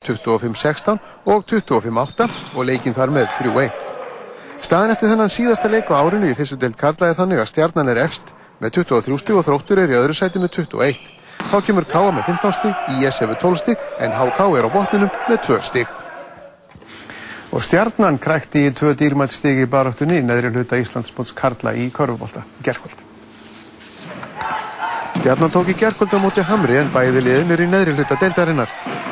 25-16 og 25-8 og leikinn þar með 3-1. Staðin eftir þennan síðasta leik á árinu í fyrstu deild Karla er þannig að stjarnan er efst með 23 stíg og þróttur er í öðru sæti með 21. Þá kemur Káa með 15 stíg, IS hefur 12 stíg en HK er á botninum með 2 stíg. Og stjarnan krækti í tvö dýrmætt stíg í baráttunni neðri hluta Íslandsbóts Karla í Körfubólta, gerkvöld. Stjarnan tók í gerkvöld á móti Hamri en bæði liðin er í neðri hluta deildarinnar.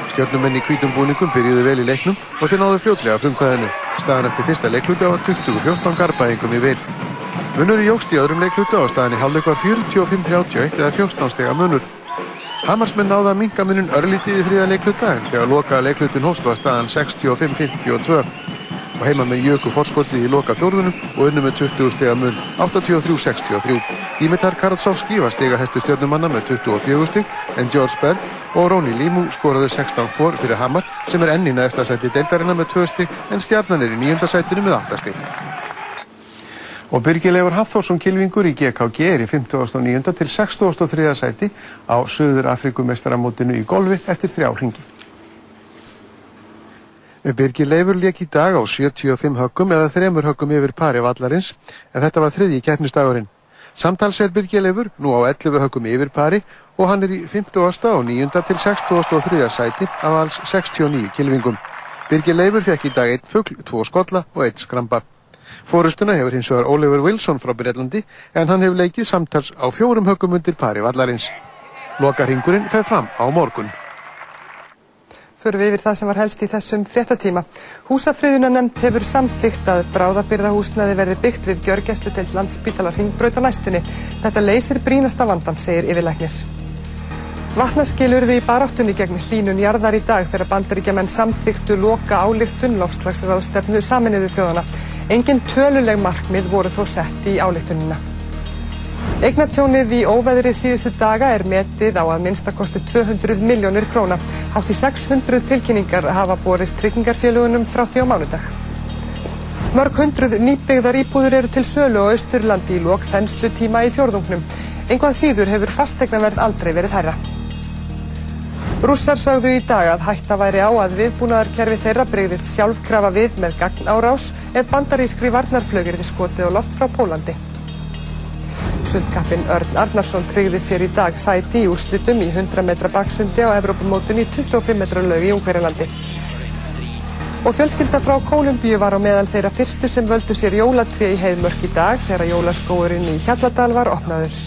Stjörnumenn í hvítum búningum byrjuðu vel í leiknum og þeir náðu fljótlega frumkvæðinu. Staðan eftir fyrsta leikluti á 2014 garbaðingum í vil. Munur í jógst í öðrum leikluti og staðan í hálfleik var 45-31 eða 14 stega munur. Hamarsmenn náða að minga munun örlítið í þriða leikluta en þegar loka leiklutin hóst var staðan 65-52 og heima með jöku fórskotið í loka fjórðunum og unnu með 20 stega mun 83-63. Dimitar Karatsovski var stega hættu stjórnumanna með 24 steg en George Berg og Róni Límú skoraðu 16 hór fyrir Hamar sem er enni neðsta sæti deildarinnar með 2 steg en stjarnan er í nýjönda sætinu með 8 steg. Og Birgileifur Hafþórsson Kilvingur í GKG er í 59. til 63. sæti á Suður Afrikumestaramótinu í golfi eftir þrjá hringi. Birgir Leifur leik í dag á 75 höggum eða þremur höggum yfir pari vallarins en þetta var þriðji keppnistagurinn. Samtals er Birgir Leifur nú á 11 höggum yfir pari og hann er í 50. og 9. til 63. sæti af alls 69 kilvingum. Birgir Leifur fekk í dag einn fuggl, tvo skolla og einn skramba. Fórustuna hefur hins vegar Oliver Wilson frá Breitlandi en hann hefur leikið samtals á fjórum höggum undir pari vallarins. Lokarhingurinn fer fram á morgun förum við yfir það sem var helst í þessum fréttatíma. Húsafriðunanemnd hefur samþygt að bráðabyrðahúsnaði verði byggt við gjörgæslu til landsbítalar hringbraut á næstunni. Þetta leysir brínasta vandan, segir yfirleiknir. Vatnaskilurði í baráttunni gegn hlínun jarðar í dag þegar bandaríkjaman samþyktu loka álíktun lofslagsraðstefnu saminuðu þjóðana. Engin töluleg markmið voru þó sett í álíktunina. Eignatjónið í óveðri síðustu daga er metið á að minnstakosti 200 miljónir króna. Hátt í 600 tilkynningar hafa borist tryggingarfélagunum frá því á mánudag. Mörg hundruð nýbyggðar íbúður eru til sölu á Östurlandi í lok þenslu tíma í fjórðungnum. Einhvað síður hefur fastegnaverð aldrei verið hærra. Rússar sögðu í dag að hætta væri á að viðbúnaðarkerfi þeirra breyðist sjálfkrafa við með gagn árás ef bandarískri varnarflögir þið skotið og loft frá Pólandi. Sundkappin Örn Arnarsson tryggði sér í dag sæti í úrslitum í 100 metra baksundi á Evrópumótun í 25 metra lög í Ungverjalandi. Og fjölskylda frá Kólumbíu var á meðal þeirra fyrstu sem völdu sér jólatrið í heiðmörk í dag þegar jólaskóurinn í Hjalladal var opnaður.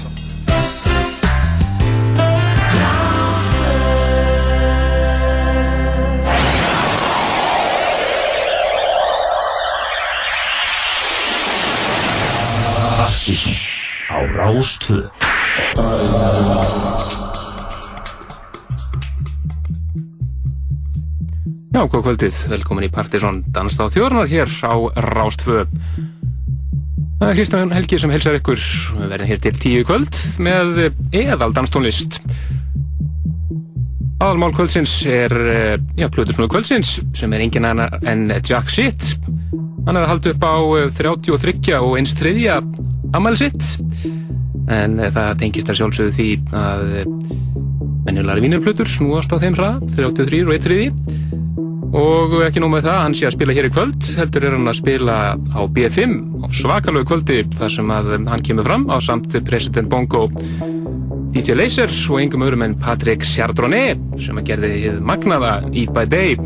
Partíson á Rástvö Já, hvað kvöldið, velkomin í Partíson Danst á þjórnar hér á Rástvö Það er Kristján Helgi sem helsar ykkur. Við verðum hér til tíu kvöld með eðal danstónlist Aðalmál kvöldsins er eh, já, Plutusnúðu kvöldsins sem er engin annar en Jack Shit. Hann hefði haldið upp á 33 eh, og eins þriðja ammæli sitt. En eh, það tengist að sjálfsögðu því að mennilegari vínirplutur snúast á þeim hrað 33 og 1 þriði og ekki nóg með það, hann sé að spila hér í kvöld heldur er hann að spila á B5 á svakalögu kvöldi þar sem að hann kemur fram á samt president Bongo DJ Laser og engum öðrum en Patrick Chardonnay sem að gerði magnaða Eve by Day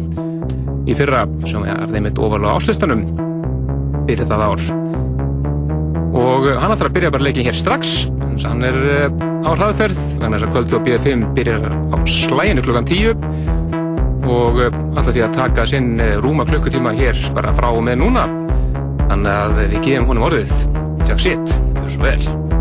í fyrra sem er þeim eitt ofalega áslustanum fyrir það ár og hann ætlar að byrja bara leikin hér strax. Þannig að hann er á hraðferð. Þess að kvöldu á BF5 byrjar á slæginu klukkan 10 og ætla því að taka sinn rúma klukkutíma hér bara frá og með núna. Þannig að við gefum honum orðið. Jack Shit, gjör svo vel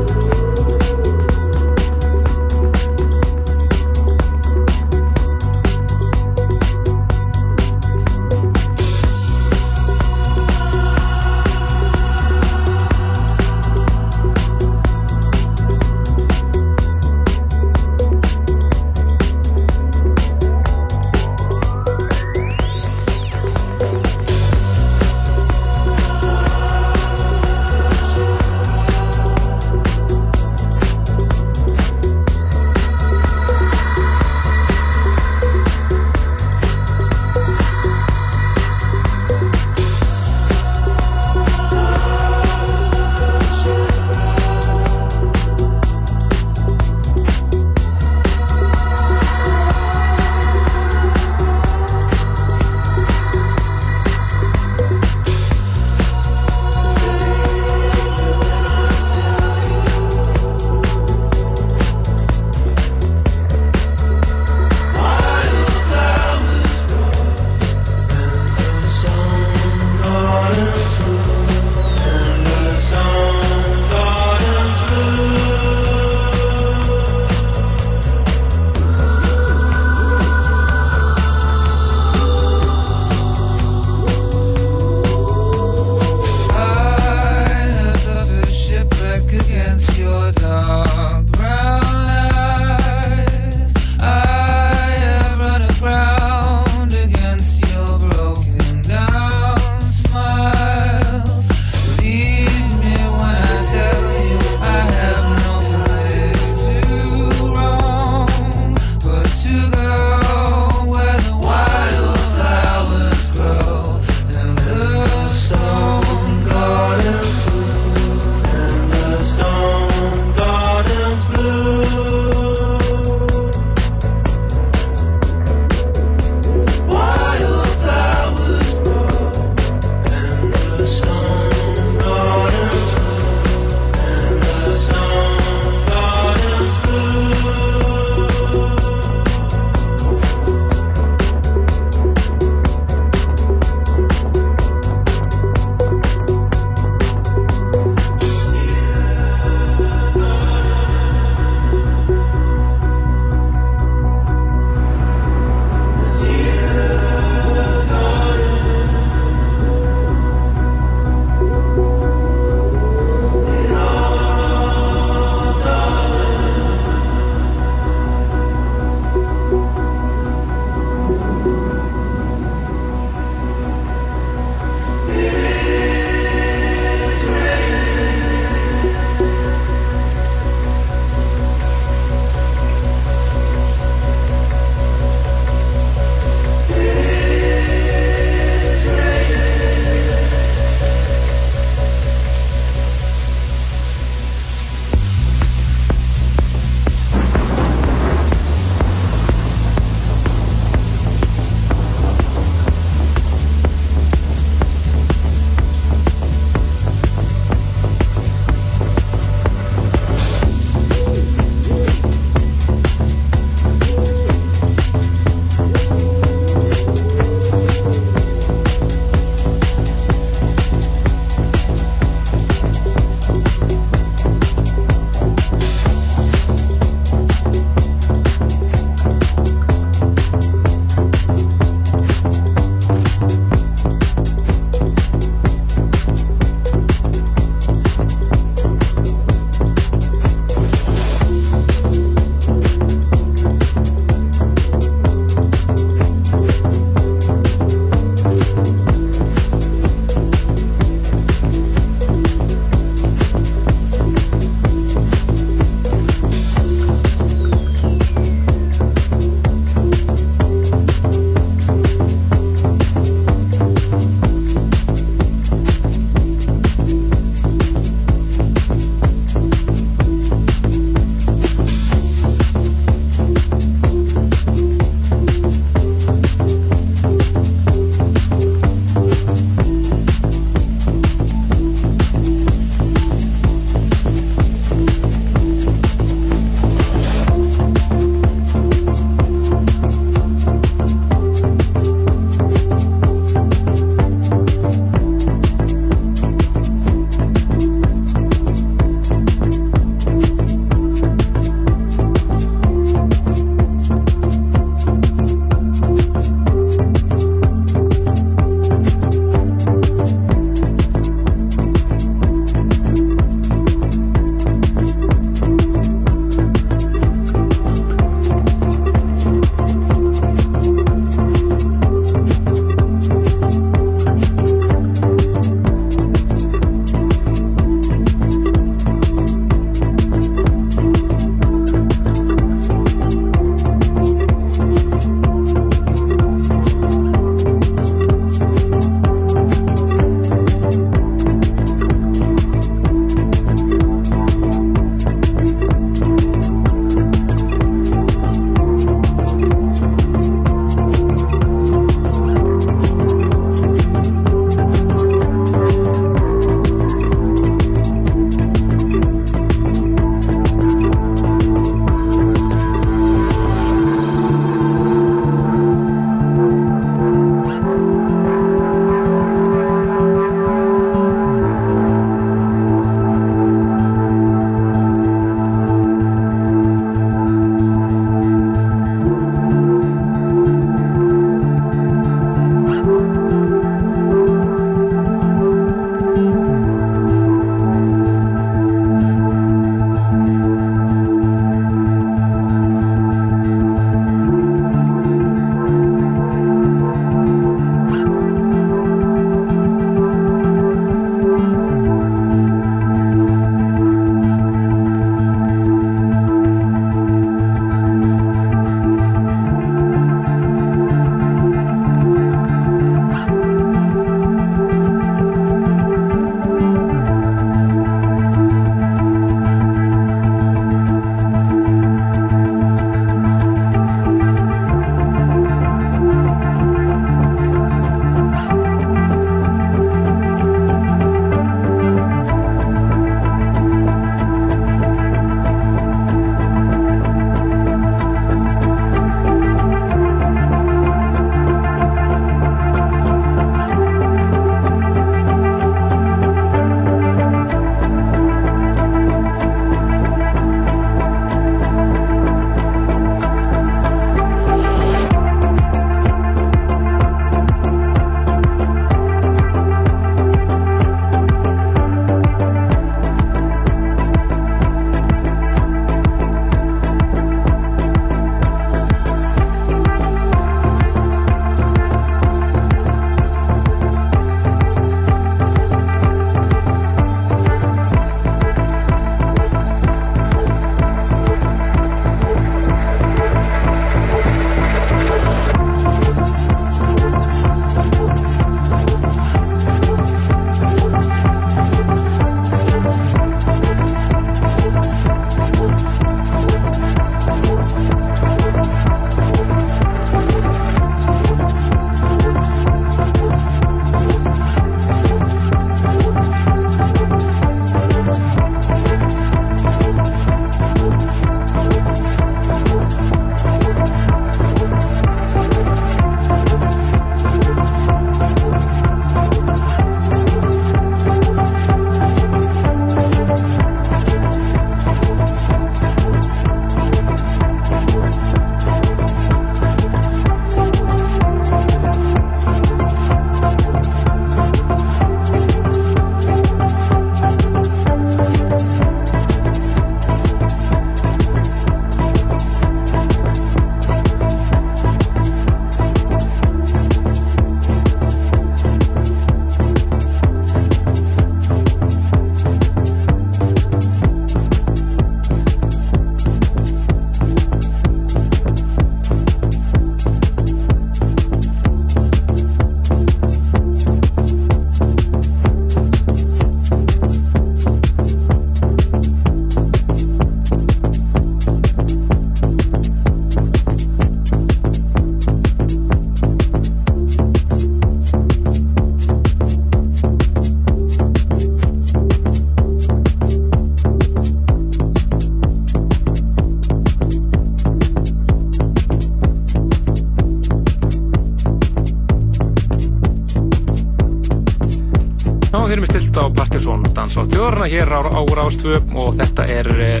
þjóðarna hér á, á Rástvö og þetta er eh,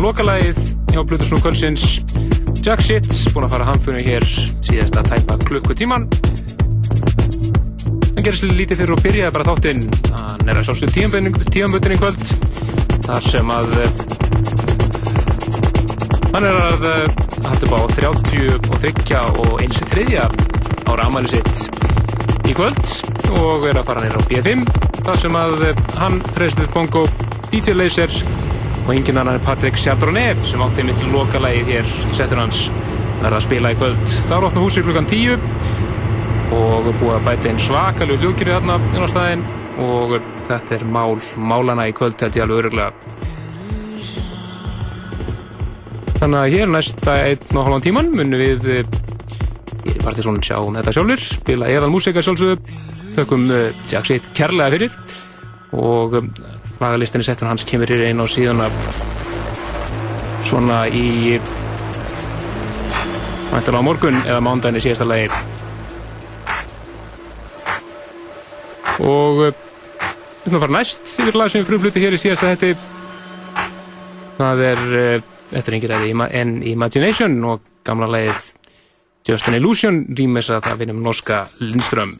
lokalægið hjá Plutusnú Kvölsins Jack Shit, búin að fara hamfunni hér síðasta tæpa klukkutíman. Gerir sér lítið fyrir að byrjaði bara þáttinn. Að sálsum tíambutin í kvöld þar sem að eh, hann er að eh, halda upp á 30 og 30 og eins og þriðja ára amæli sitt í kvöld og er að fara nýra á B5 þar sem að eh, hann preysnið bongo DJ Laser og engin annan er Patrik Chardonnay sem átti mitt lokalægið hér í setur hans. Verða að spila í kvöld. Þá er opna húsið klukkan 10 og búið að bæta einn svakalug hljókirið þarna inn á staðinn og þetta er mál málana í kvöld þetta er alveg öruglega þannig að hér næsta einn og halvan tíman munum við ég til svona sjá um þetta sjálfur spila eðal músika sjálfsögðu þökkum uh, Jack Shade kærlega fyrir. Og um, lagalistinni settur hans kemur hér einn á síðan svona í mæntilega á morgun eða mándaginn í síðasta lagi. Og uh, við ætlum að fara næst yfir lag sem við frumfluti hér í síðasta hætti það er þetta er engir aðeins en Imagination og gamla lagið Just an Illusion rýmis að það vinum norska Lindström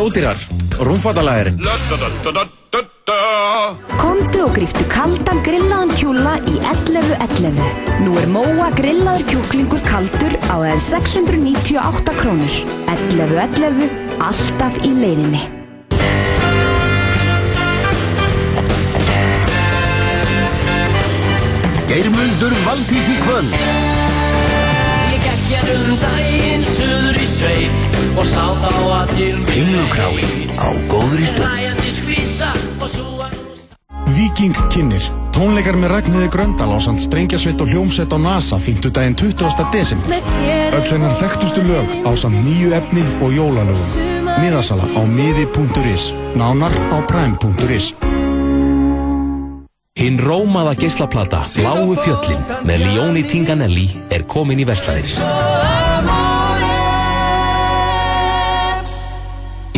ódýrar. Rúmfattalæðurinn. Komdu og gríftu kaldan grillaðan kjúla í 11.11. Nú er Móa grillaður kjúklingur kaldur á eða 698 krónur. 11.11. Alltaf í leiðinni. Geirmundur Valdís í kvöld Ég gekk hér um daginn sveit og sá þá að til mig Englukráin á góðri stund Hlæjandi skvísa og svo að Viking kynir. Tónleikar með Ragnhiði Gröndal á samt strengjasveit og hljómsveit á NASA 50 daginn 20. desember. Öll hennar þekktustu lög á samt nýju efni og jólalögum. Miðasala á miði.is. Nánar á prime.is. Hinn rómaða geislaplata Bláu fjöllin með Leoni Tinganelli er komin í Vestlæðir.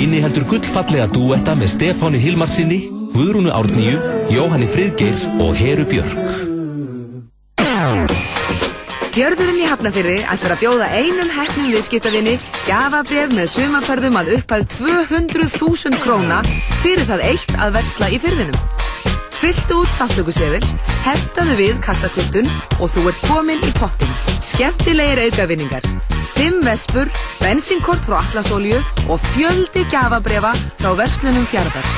Inni heldur gullfallega dúetta með Stefáni Hilmarsinni, Guðrúnu Árníu, Jóhanni Friðgeir og Heru Björk. Fjörðurinn í Hafnafyrri ætlar að bjóða einum hefnum viðskiptavinni gafabref með sumaferðum að upphæð 200.000 króna fyrir það eitt að versla í fyrðinum. Fylltu út þáttökuseðil, heftaðu við kassakvöldun og þú ert komin í pottin. Skemmtilegir aukavinningar. Fimm vespur, bensinkort frá Atlasólju og fjöldi gjafabrefa frá verslunum fjárðar.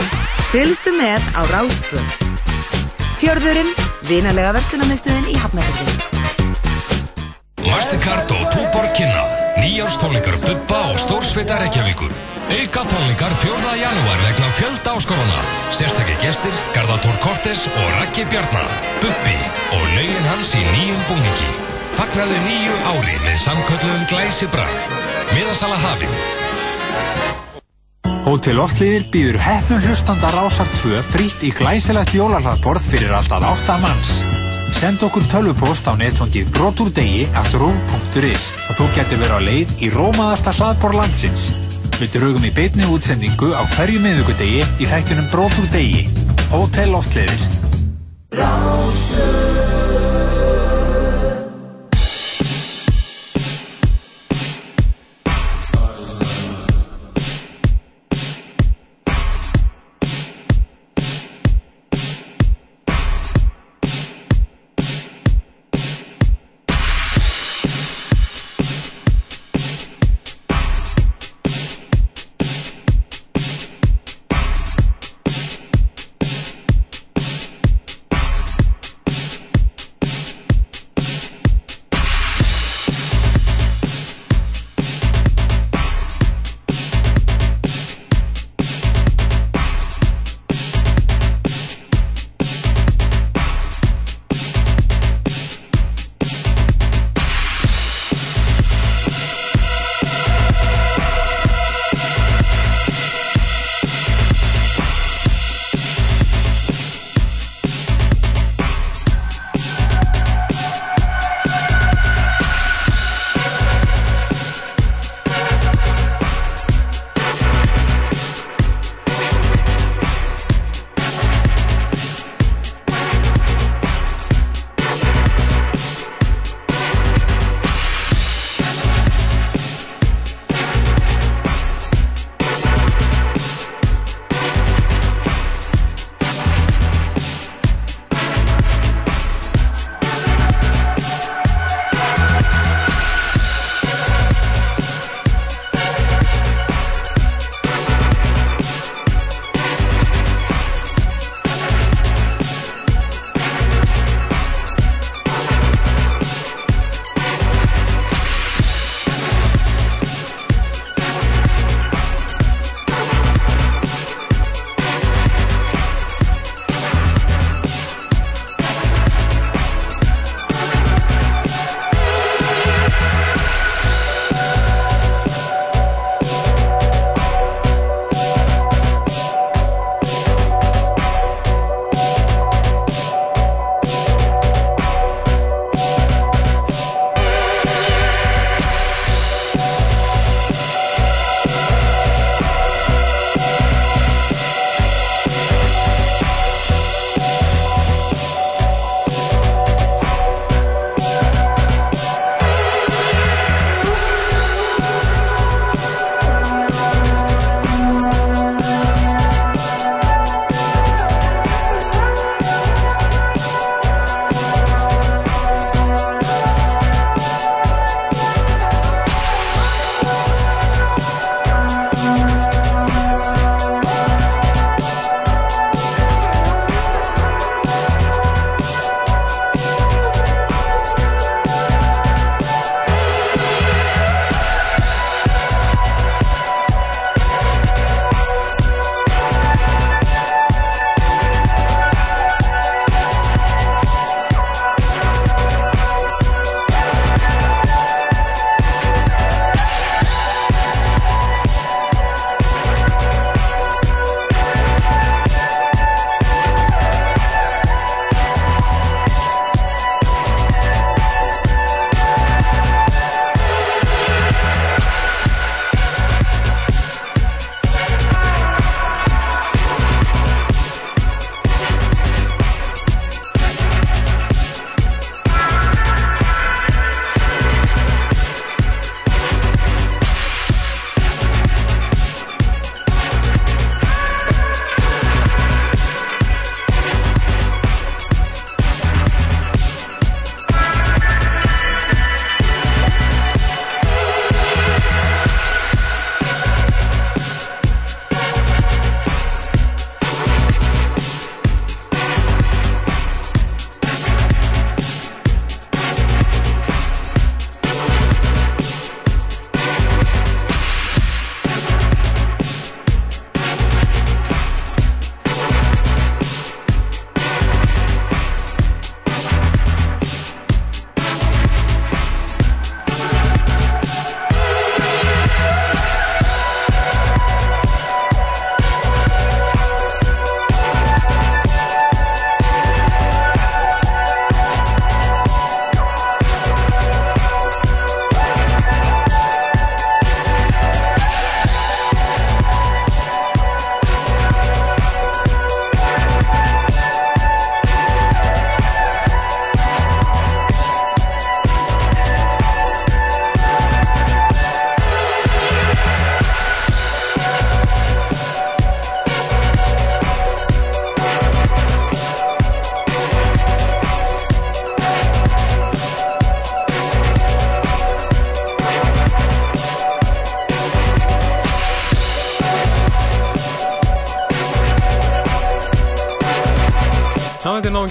Fylgstu með á Rástfjörn. Fjörðurinn, vinalega verslunarmistuðin í Hafnafjörðin. Mastercard og Túborg kynna Nýjárstónleikar Bubba og Stórsveita Reykjavíkur Auka tónleikar 4. janúar vegna fjölda áskoruna Sérstakki gestir, Garðatór Kortes og Raggi Bjarnar Bubbi og laugin hans í nýjum búningi Fagnaðu nýju ári með samkölluðum glæsi brag Miðasala hafin Hótel Loftlíðir býður heppnum hlustanda Rásar 2 frýtt í glæsilegt jólarhlaðborð fyrir alltaf 8 manns. Send okkur tölvupóst á netfangið brotúrdegi at rúf.is og þú getur verið á leið í rómaðasta hlaðborð landsins. Við drögum í beitni útsendingu á hverju miðugudegi í þættunum brotúrdegi. Hótel Loftlíðir. þetta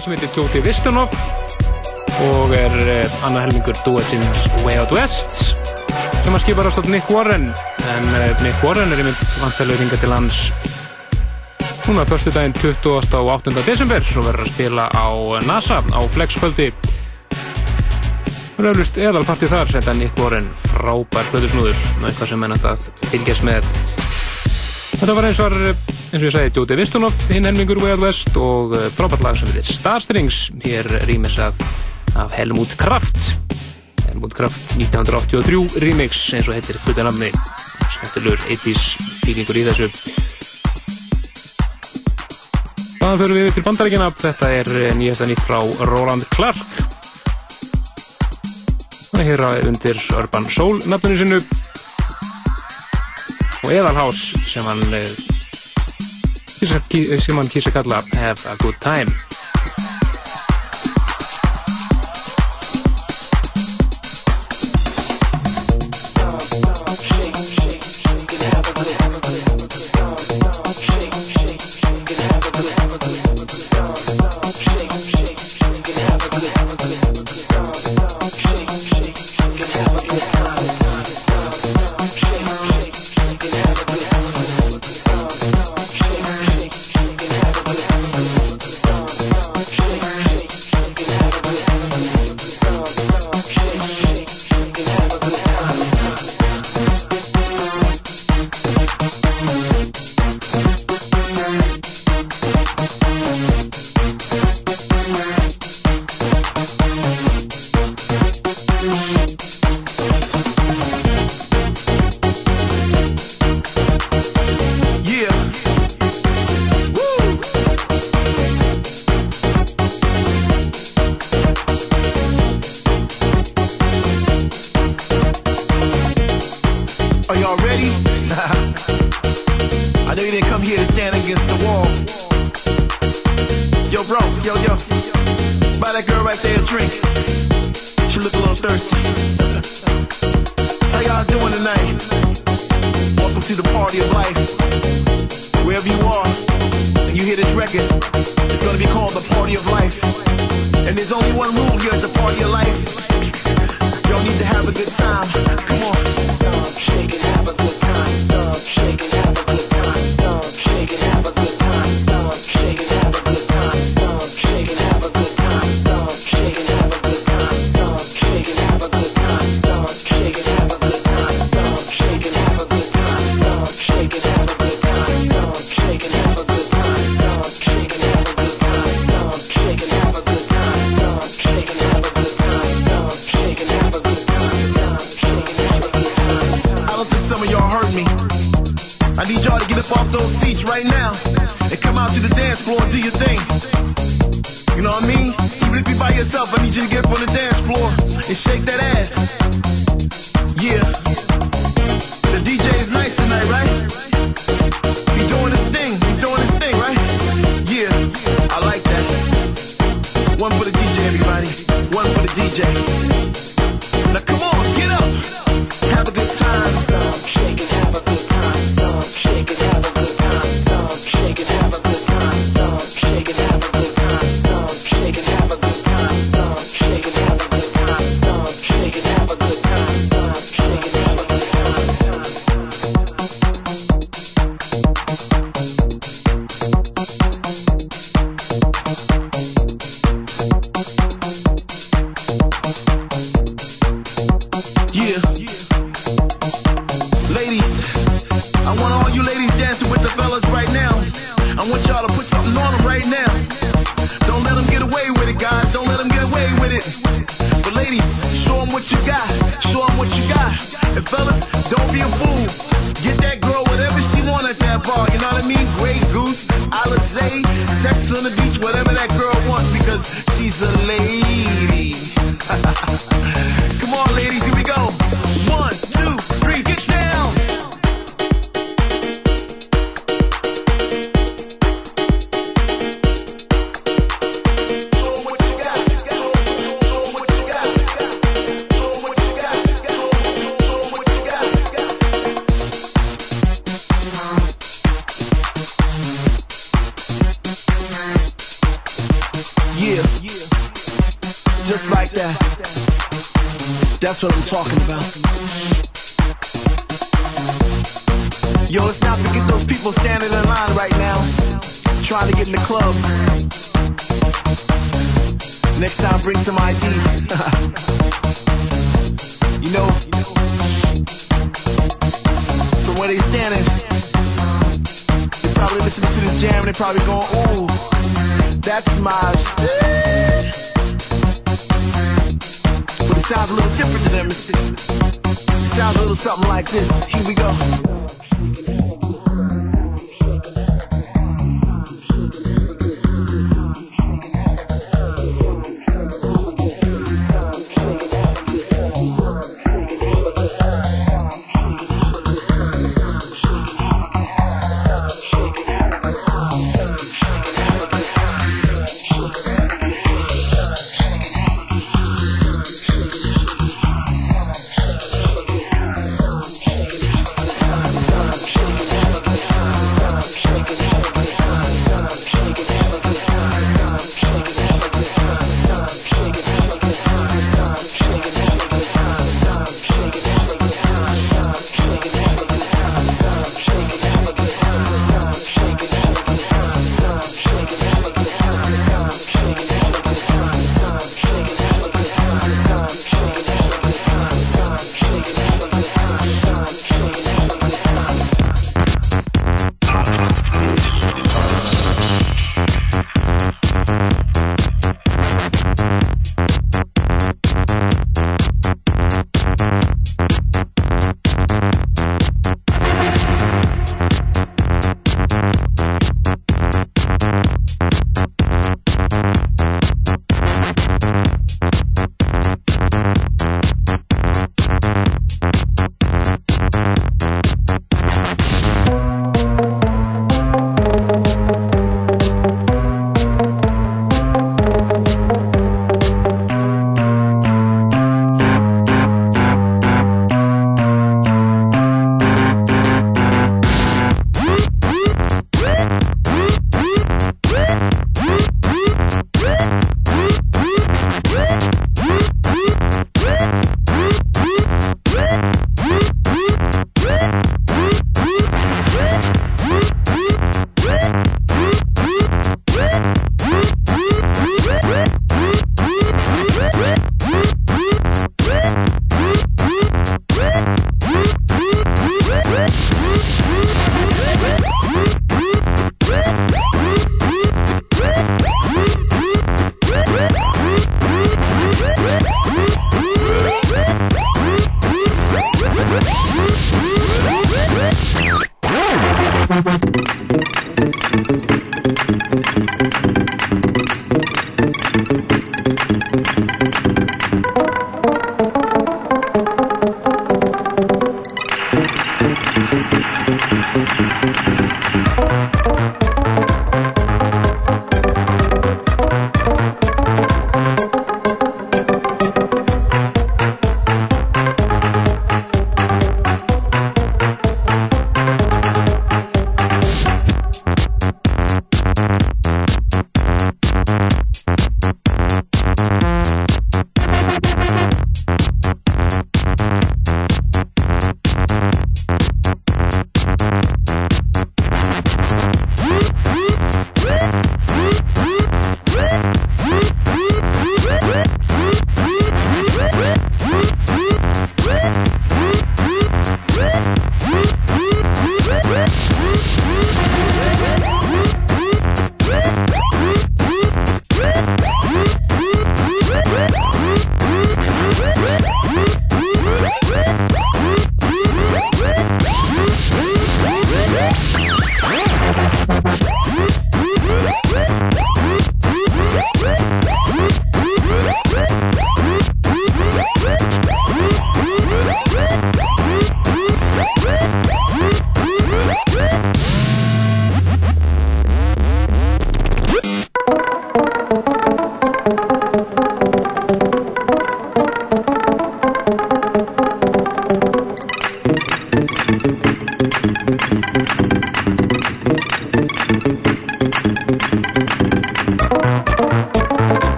náðingi sem heitir Jóti Vistunov og er uh, annað helmingur duetsins Way Out West sem að skipar ástætt Nick Warren en Nick Warren er einmitt vantarlega ringa til hans núna förstu daginn 20. og 8. desember og verður að spila á NASA á Flexkvöldi Það auðvist eðalpartið þar þetta Nick Warren frábær föðusnúður og eitthvað sem er nætt að fylgjast með Þetta var eins og eins og ég sagði Jóti Vistunov, hinn helmingur Way Out West og eh, frábært lag sem heitir Starstrings hér rýmisað af Helmut Kraft. Helmut Kraft 1983 remix eins og heitir fullanamni skemmtilegur 80's fílingur í þessu. Þannig fyrir við til bandaríkina þetta er eh, nýjasta nýtt frá Roland Clark. Er hér undir Urban Soul nafninu sinu og Eðalhás sem hann eh, sem hann kýrsa kalla Have a Good Time Ready? I know you didn't come here to stand against the wall. Yo, bro, yo, yo. Buy that girl right there a drink. She look a little thirsty. How y'all doing tonight? Welcome to the party of life. Wherever you are, and you hear this record, it's gonna be called the party of life. And there's only one rule here at the party of life. Y'all need to have a good time. Come on. Stop, shake and have a good time.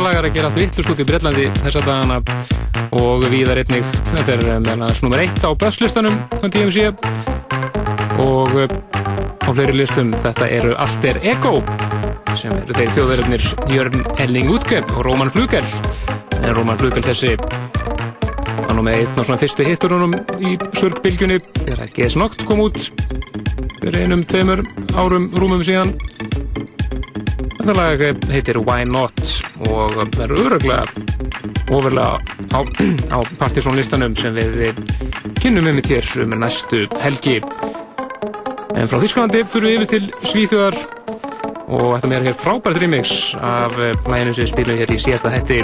Lag er að gera allt vittlust út í Breitlandi þessa dagana. Og við er einnig, þetta er meðan hans nummer eitt á busslistanum á TMC og eh, á fleiri listum þetta eru Alter Ego sem eru þeir þjóðverðarnir Jörn Elling Utke og Róman Flugel. En Róman Flugel þessi var nú með einn af svona fyrstu hitturunum í Sörgbylgjunni þegar að G.S. Noct kom út fyrir einum, tveimur árum rúmum síðan Þetta lag heitir Why Not og verður öruglega ofurlega á, á partysónlistanum sem við kynnum um hér um næstu helgi. En frá Þísklandi fyrir við yfir til Svíþjóðar og þetta með hér frábært remix af læginu sem við spilum hér í síðasta hætti.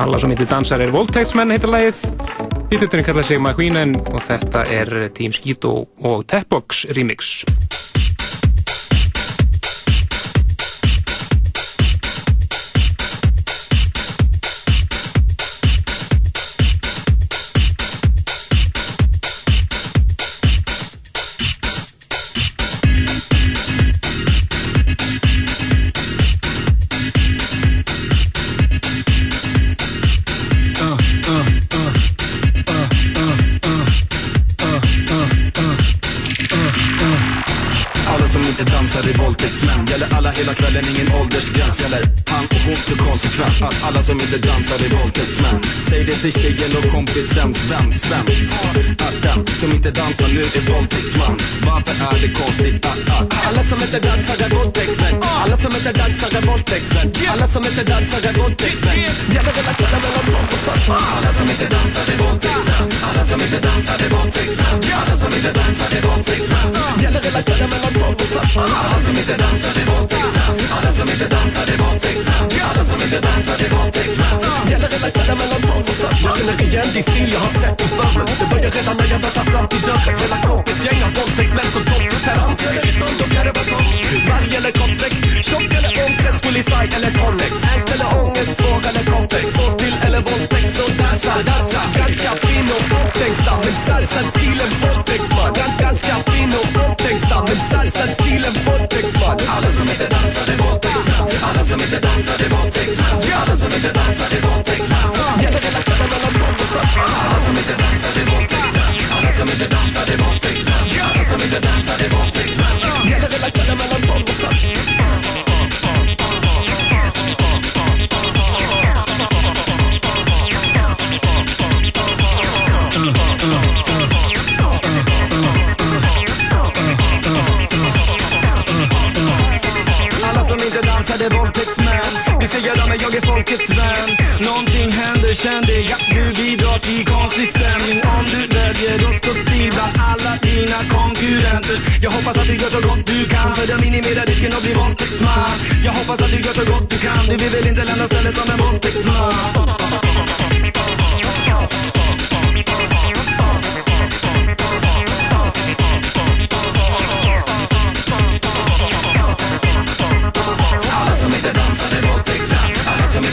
Alla sem heitir dansar er Voltexmenn heitir lægið. Hýttuturinn kallar sig McQueen og þetta er Team Skito og Tapbox remix. Yeah. Alla hela kvällen, ingen åldersgräns Gäller han och hon så konsekvent Att alla som inte dansar är våldtäktsmän Säg det till tjejen och kompisen Sven Sven Att den som inte dansar nu är våldtäktsman Varför är det konstigt att, att Alla som inte dansar är våldtäktsmän Alla som inte dansar är våldtäktsmän Alla som inte dansar är våldtäktsmän Gäller hela kvällen mellan tolv och fem Alla som inte dansar är våldtäktsmän Alla som inte dansar är våldtäktsmän Alla som inte dansar är våldtäktsmän Gäller hela kvällen mellan tolv och fem Alla som inte dansar är våldtäktsmän alla som inte dansar är våldtäktsmän Alla som inte dansar är våldtäktsmän Gäller hela kvällen mellan tolv och fem Jag känner igen din stil, jag har sett dig förr Det börjar redan när jag dansar fram till dörren Hela kompisgäng har våldtäktsmän som dotter Per Anton i och fjärde balkong Varg eller kortväxt. tjock eller omkrets Polisaj eller konvex, Angst eller ångest, svår eller komplex Stå still eller våldtäkt, så dansa, dansa Ganska fin och omtänksam Men salsa-stilen våldtäktsman Ganska fin och omtänksam Men salsa-stilen våldtäktsman Alla som inte てダンサで持ってくさ改めてダンサで持ってくさ改めてダンサで持ってくさやだから固まらんもっとさ改めてダンサで持ってくさ改めてダンサで持ってくさ改めてダンサで持ってくさやだから固まらんもっとさ är folkets vän? Någonting händer, känn dig, Ja, du bidrar till konstig stämning Om du väljer att stå still bland alla dina konkurrenter. Jag hoppas att du gör så gott du kan För att minimera risken att bli våldtäktsman. Jag hoppas att du gör så gott du kan Du vill väl inte lämna stället som en våldtäktsman.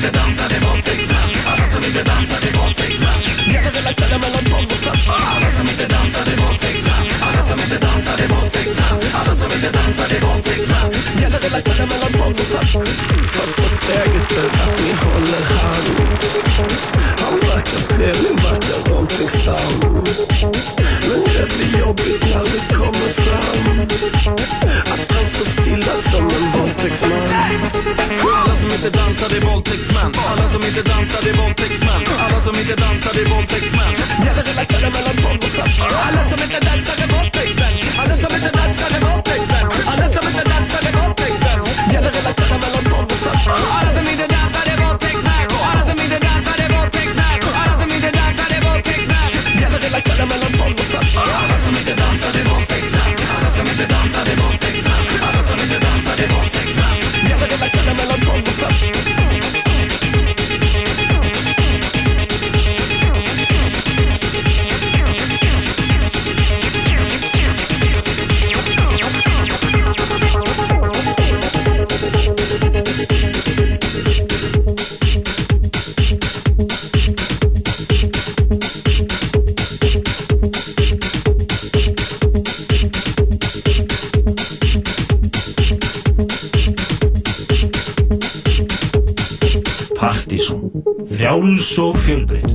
Inte dansar är våldtäktsmän Alla som inte dansar är våldtäktsmän Gäller hela kvällen mellan tolv och fem Alla som inte dansar är våldtäktsmän Alla som inte dansar är våldtäktsmän Alla som inte dansar är våldtäktsmän Gäller hela kvällen mellan tolv och fem Första steget är att ni håller hand Han verkar trevlig, verkar våldtäktsam Men det blir jobbigt när det kommer fram Att han står stilla som en alla som inte dansar är våldtäktsmän. Alla som inte dansar är våldtäktsmän. Alla som inte dansar är våldtäktsmän. Gäller hela kvällen mellan tolv och fem Alla som inte dansar är våldtäktsmän. Alla som inte dansar är våldtäktsmän. Alla som inte dansar är våldtäktsmän. Gäller hela kvällen mellan tolv och fem Alla som inte dansar Frjáls og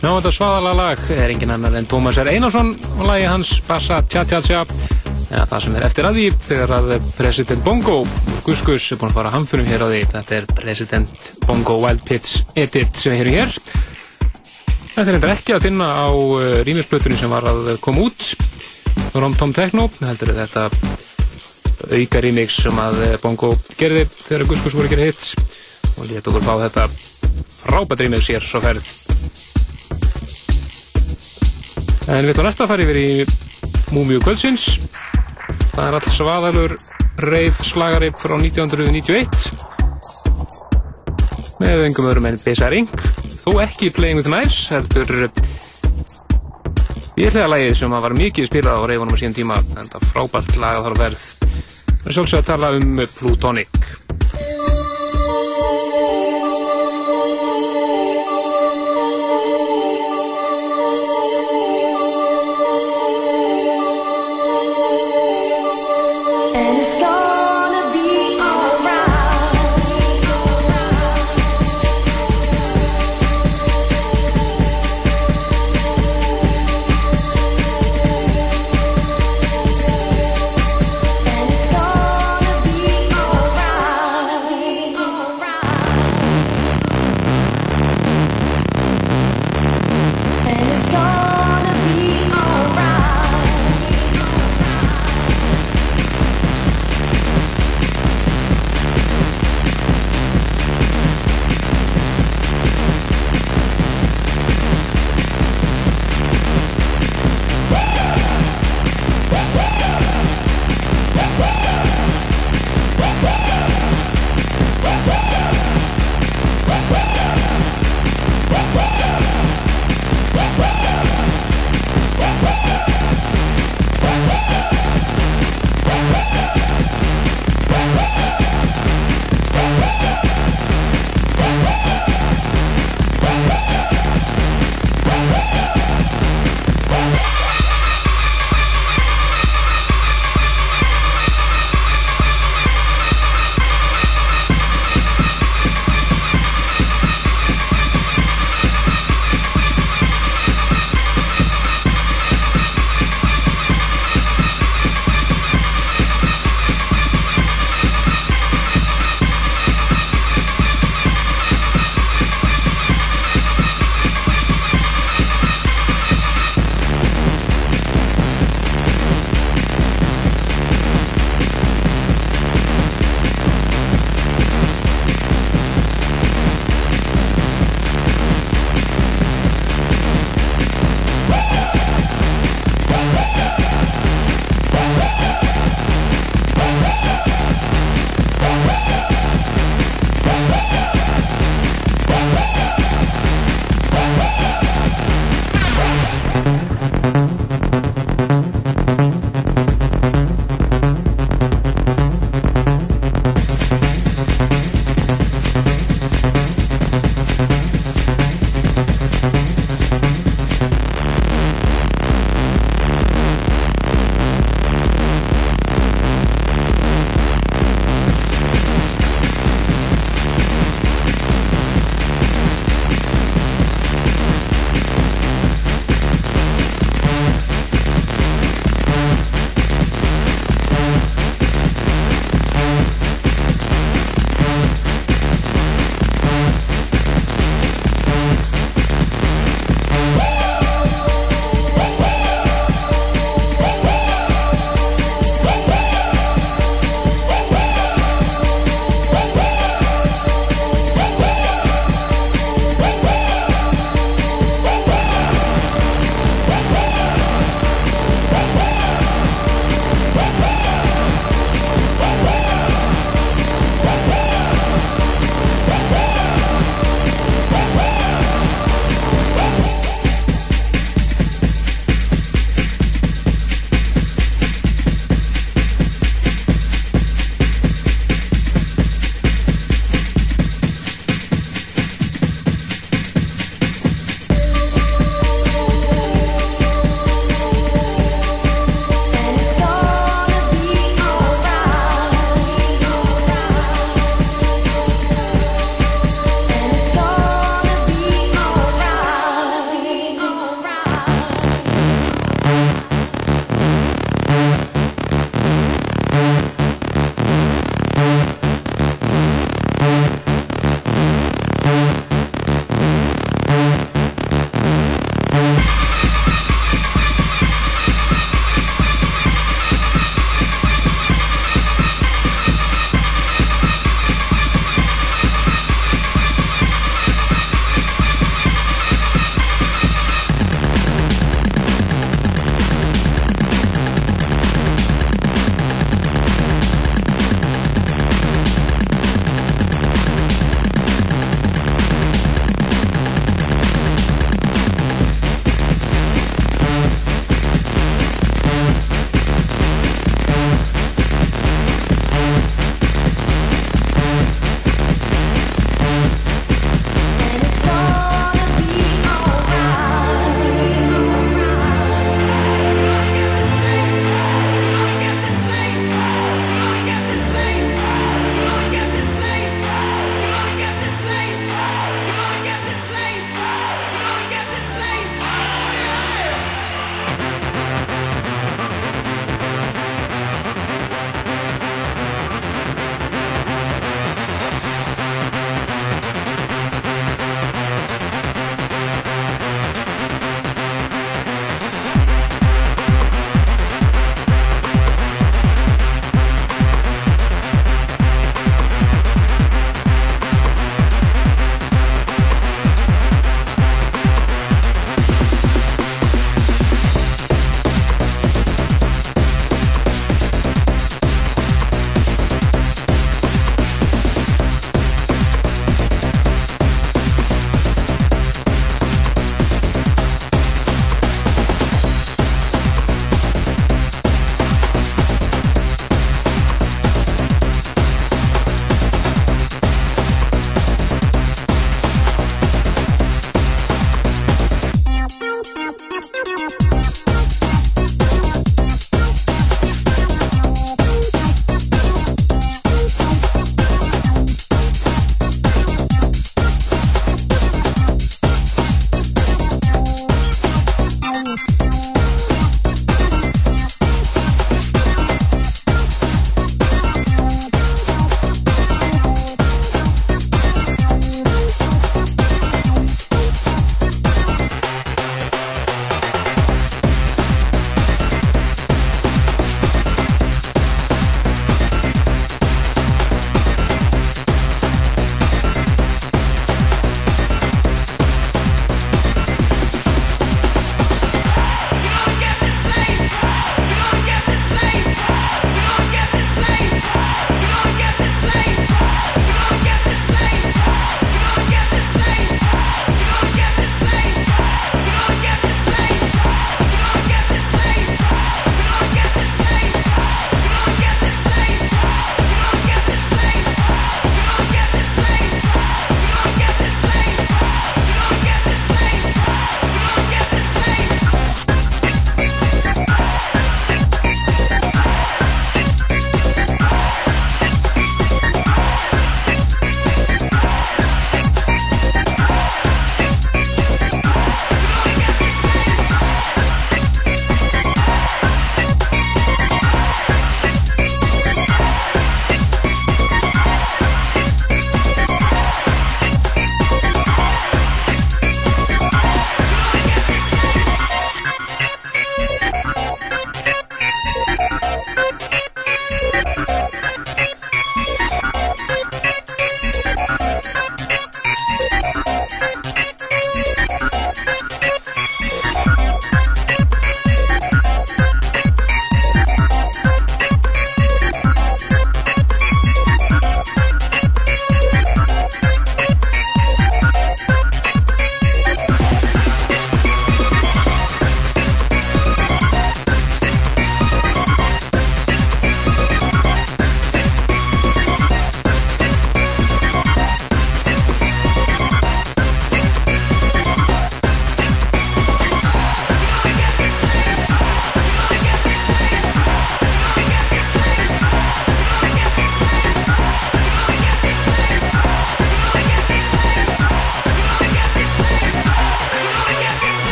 þetta svaðala lag er engin annar en Tómas R. Einarsson og lagi hans Bassa Tja Tja Tja. Eða það sem er eftir að því þegar að President Bongo Gus Gus er búin að fara hamförum hér á því. Þetta er President Bongo Wild Pitch Edit sem við heyrum hér. Þetta er eitthvað ekki að finna á uh, rýmisplötunni sem var að koma út. Rom Tom Techno heldur þetta auka remix sem að uh, Bongo gerði þegar Gus Gus voru gera hitt og létt okkur fá þetta frábært remix hér svo ferð en við ætlum næsta að fara yfir í Múmiu Kvöldsins. Það er alls svaðalur reif slagari frá 1991 með engum öðrum en Besa Ring þó ekki Playing with Knives heldur hlæða lagið sem var mikið spilað á reifunum á síðan tíma en það frábært lagað þar að verð en sjálfsög að tala um Plutonic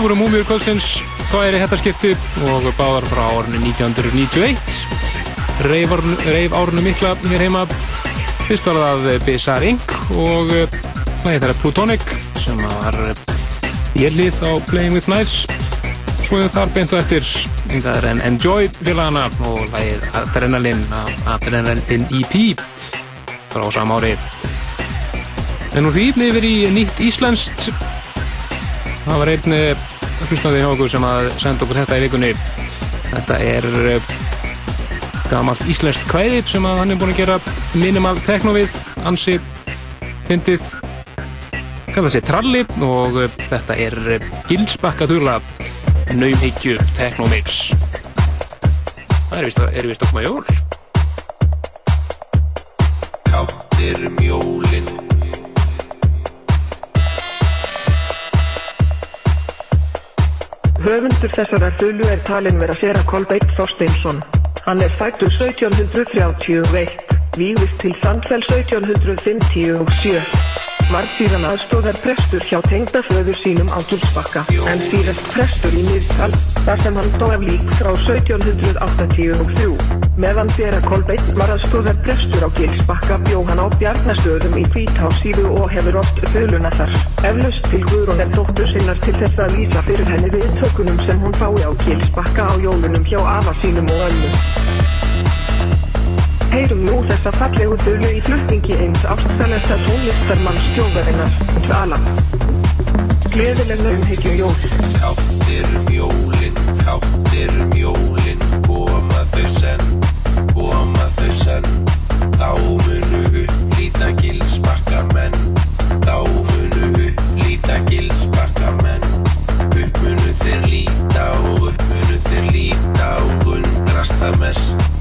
þetta voru Múmiur kvöldsins. Tværi hættaskipti og báðar frá árinu 1991 reif, reif árunu mikla hér heima. Fyrst var það Bizarre Inc. og lægið þeirra Plutonic sem var élið á Playing With Knives. Svo er þar beint og eftir það er en Enjoy félagana og lægið Adrenaline Adrenaline EP frá sam ári. En úr því yfir í nýtt íslenskt. Það var einn hlustnaði hjá okkur sem að senda okkur þetta í vikunni. Þetta er gamalt íslenskt kvæði sem að hann er búin að gera minimal techno við ansi fyndið kalla sér Tralli og þetta er Gilsbakka Þurla Naumhyggju Technomix það er vist að, er vist að koma jól. Káttir mjólinn Höfundur þessara þulu er talin vera að Kolbeitt Þorsteinsson. Hann er fættur 1731, vígvist til Sandfell 1757. Var síðan aðstóðar prestur hjá tengdaföður sínum á Gilsbakka, en síðast prestur í Miðtal, þar sem hann dó af lík frá 1783. Meðan Bera Kolbeitt var aðstóðar prestur á Gilsbakka bjó hann á Bjarnastöðum í Hvításíðu og hefur oft þöluna þar. Eflaust til Guðrún er dóttur sinnar til þess að lýsa fyrir henni við tökunum sem hún fái á Gilsbakka á jólunum hjá afa sínum og önnum. Heyrum nú þessa fallegu þölu í flutningi eins ástæðanesta tónlistarmanns stjóðarinnar, Tvala. Gleðileg naumhyggju jól. Káttir mjólinn, káttir mjólinn Koma þau senn, koma þau senn Þá munu upp líta gilsbakka menn Þá munu upp líta gilsbakka menn Upp munu þeir líta og upp munu þeir líta Og undrast það mest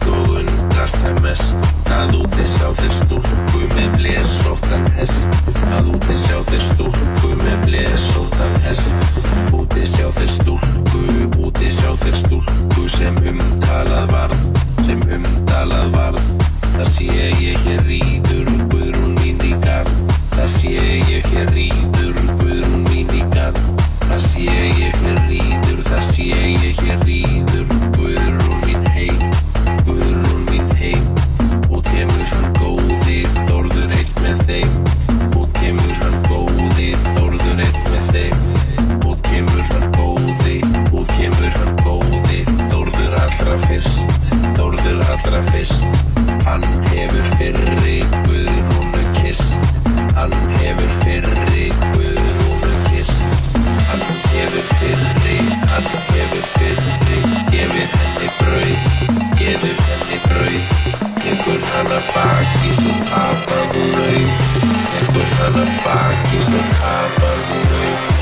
það mest Að úti sjá þeir stúlku með blesóttan hest. Að úti sjá þeir stúlku með blesóttan hest. Úti sjá þeir stúlku, úti sjá þeir stúlku sem umtalað varð, sem umtalað varð. Það sé ég hér ríður, Guðrún mín í garð. Það sé ég hér ríður, Guðrún mín í garð. Það sé ég hér ríður, það sé ég hér ríður allra fyrst. Hann hefur fyrri Guðrúnu kist Hann hefur fyrri Guðrúnu kist Hann hefur fyrri, hann hefur fyrri. Gefið henni brauð, gefið henni brauð. Tekur hann að baki svo tapar hún auð Tekur hann að baki svo tapar hún auð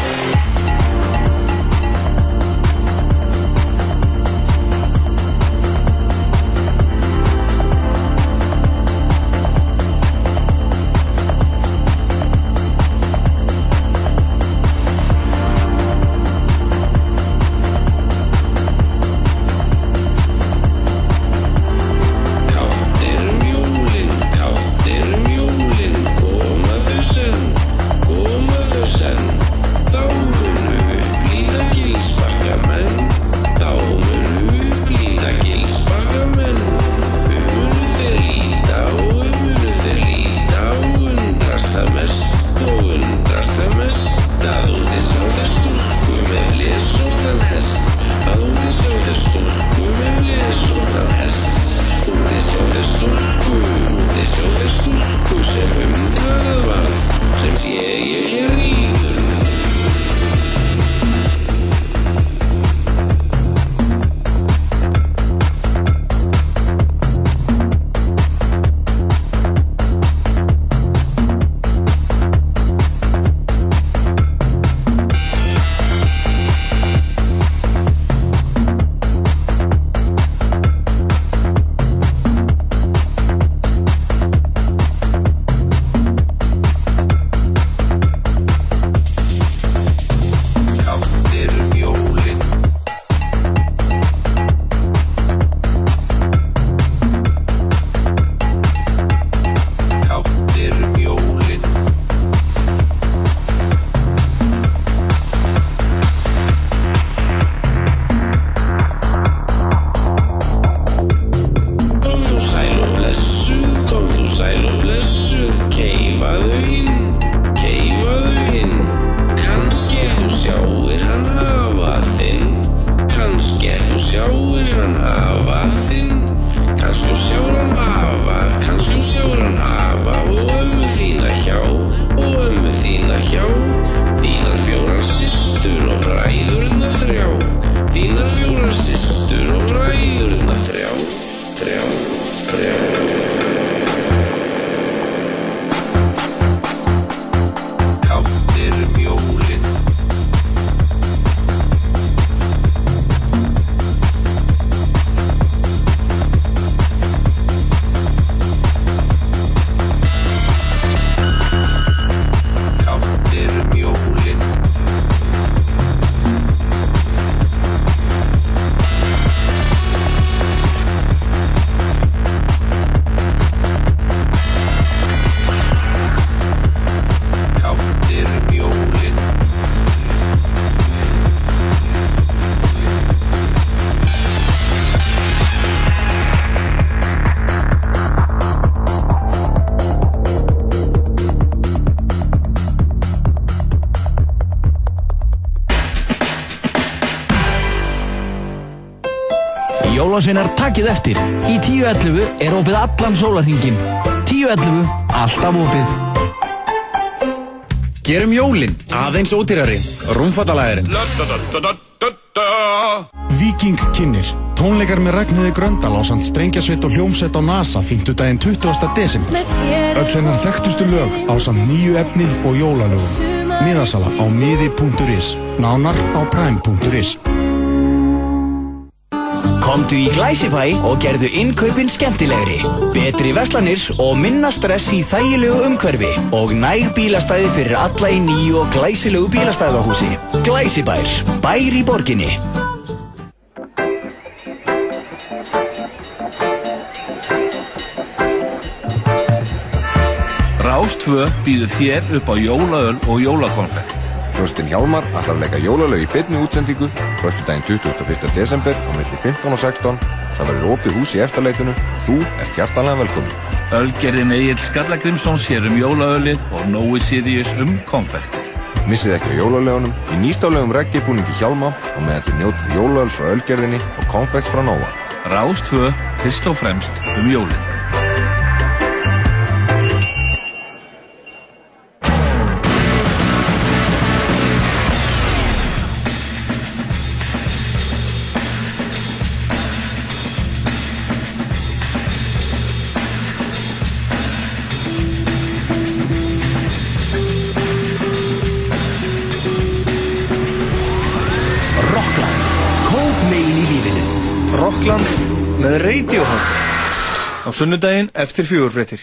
Jólasveinar takið eftir. Í 10.11 er opið allan sólarhingin. 10.11 alltaf opið. Gerum jólin aðeins ódýrari. Rúmfattalæðurinn. Viking kynir. Tónleikar með Ragnhiði Gröndal á samt strengjasveit og hljómsveit á NASA 50. 20. desember. Öll hennar þekktustu lög á samt nýju efni og jólalögum. Miðasala á miði.is. Nánar á prime.is. Komdu í Glæsibæ og gerðu innkaupin skemmtilegri. Betri verslanir og minna stress í þægilegu umhverfi og næg bílastæði fyrir alla í nýju og glæsilegu bílastæðahúsi. Glæsibær, bær í borginni. Rástvö býður þér upp á jólaöl og jólakonfekt. Hljómsveitin Hjálmar að leika jólalög í beinni útsendingu Föstu daginn 21. desember á milli 15 og 16 Það verður opið hús í eftirleitinu Þú ert hjartanlega velkomin Ölgerðin Egil Skallagrimsson sér um jólaölið og Nói Sirius um konfekt. Missið ekki á jólalögunum Í nýstálegum reggibúningi Hjálma og með því njótið jólaöls frá Ölgerðinni og konfekt frá Nóa Rástvö fyrst og fremst um jólin. Með Radiohead á sunnudaginn eftir fjögurfréttir.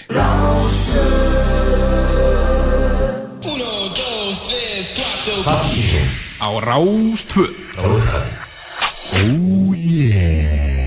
Á Rástvö. Oh yeah.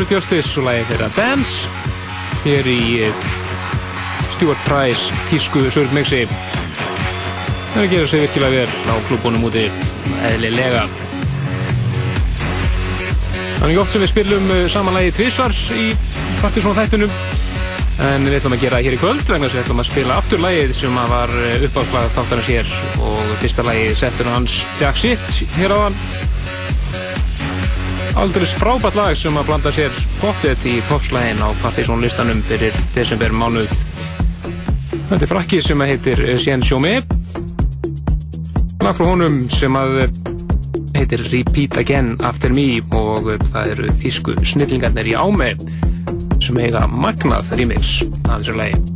November Justice og lagi þeirra Dance hér í eh, Stuart Price tísku surfmixi. Það er að gera sig virkilega vel á klubunum úti eðlilega. Ekki oft sem við spilum eh, saman lagi tvísvar í Partiðsson þættunum en við ætlum að gera það hér í kvöld vegna að við ætlum að spila aftur lagið sem var uppáslag þáttarins hér og fyrsta lagið settur hans Jack Shit hér á hann aldrei frábært lag sem að blanda sér pottet í toppslægin á Partiðsson listanum fyrir desember mánuð Þetta er frakki sem að heitir Sien Sjómi lag frá honum sem að heitir Repeat Again After Me og það eru þýsku snillingarnir í ámi sem eiga magnað remix að þessu lagi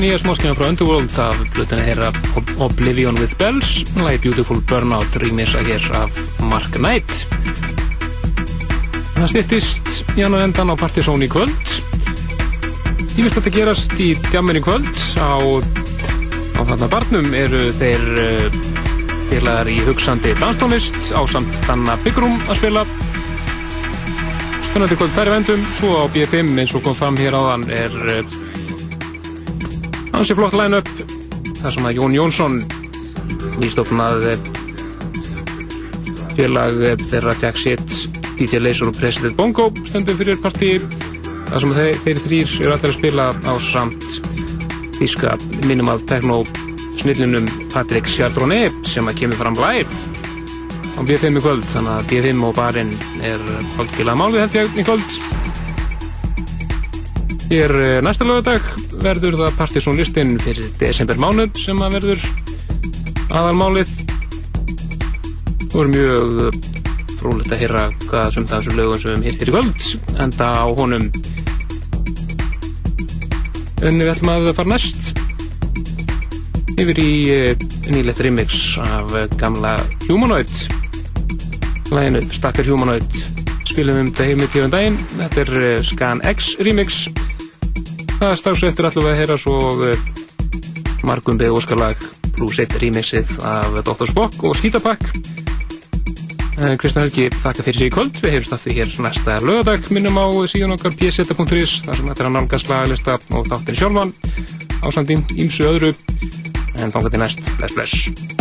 Þetta nýja smáskjana frá Underworld af blötuna þeirra Ob- Oblivion with Bells. Lagi Beautiful Burnout rýmisa hér af Mark Knight. Það styttist í annan endan á Partizón í kvöld. Ég vil þetta gerast í djammin í kvöld. Á, á þarna barnum eru þeir uh, félagar í hugsandi danstónlist á samt Danna Byggrum að spila. Spennandi kvöld þær í vendum svo á B5 eins og kom fram hér áðan er uh, ansi flott line-up. Þar sem að Jón Jónsson nýstofnað eh, félag eh, þeirra Jack Shit, DJ Laser og President Bongo stendur fyrir partí. Þar sem þeir, þeir þrýr eru allir að spila á samt þíska minimal techno snillinum Patrick Chardonnay sem að kemur fram live á B5 í kvöld. Þannig að B5 og barinn er haldgilega málið held ég í kvöld. Hér eh, næsta lögadag verður það partysónlistin fyrir desember mánuð sem að verður aðalmálið. Og er mjög frólægt að heyra hvað sem það þessu lögum sem við hýrt hér í kvöld enda á honum. En við ætlum að fara næst yfir í eh, nýlegt remix af gamla Humanoid. Læginu Stakkar Humanoid. Spilum um þetta heim með tíðan daginn. Þetta er eh, Scan X remix það stafs eftir allavega að heyra svo margum beð óskarlag pluss eitt remixið af Dr. Spock og Skítapakk. Kristján Helgi þakka fyrir sig í kvöld. Við hefum staðið hér næsta lögadag minnum á síðan okkar pseta.is þar sem þetta er að nálgast lagalista og þáttir sjálfan ásandinn ímsu öðru. En þangar til næst, bless bless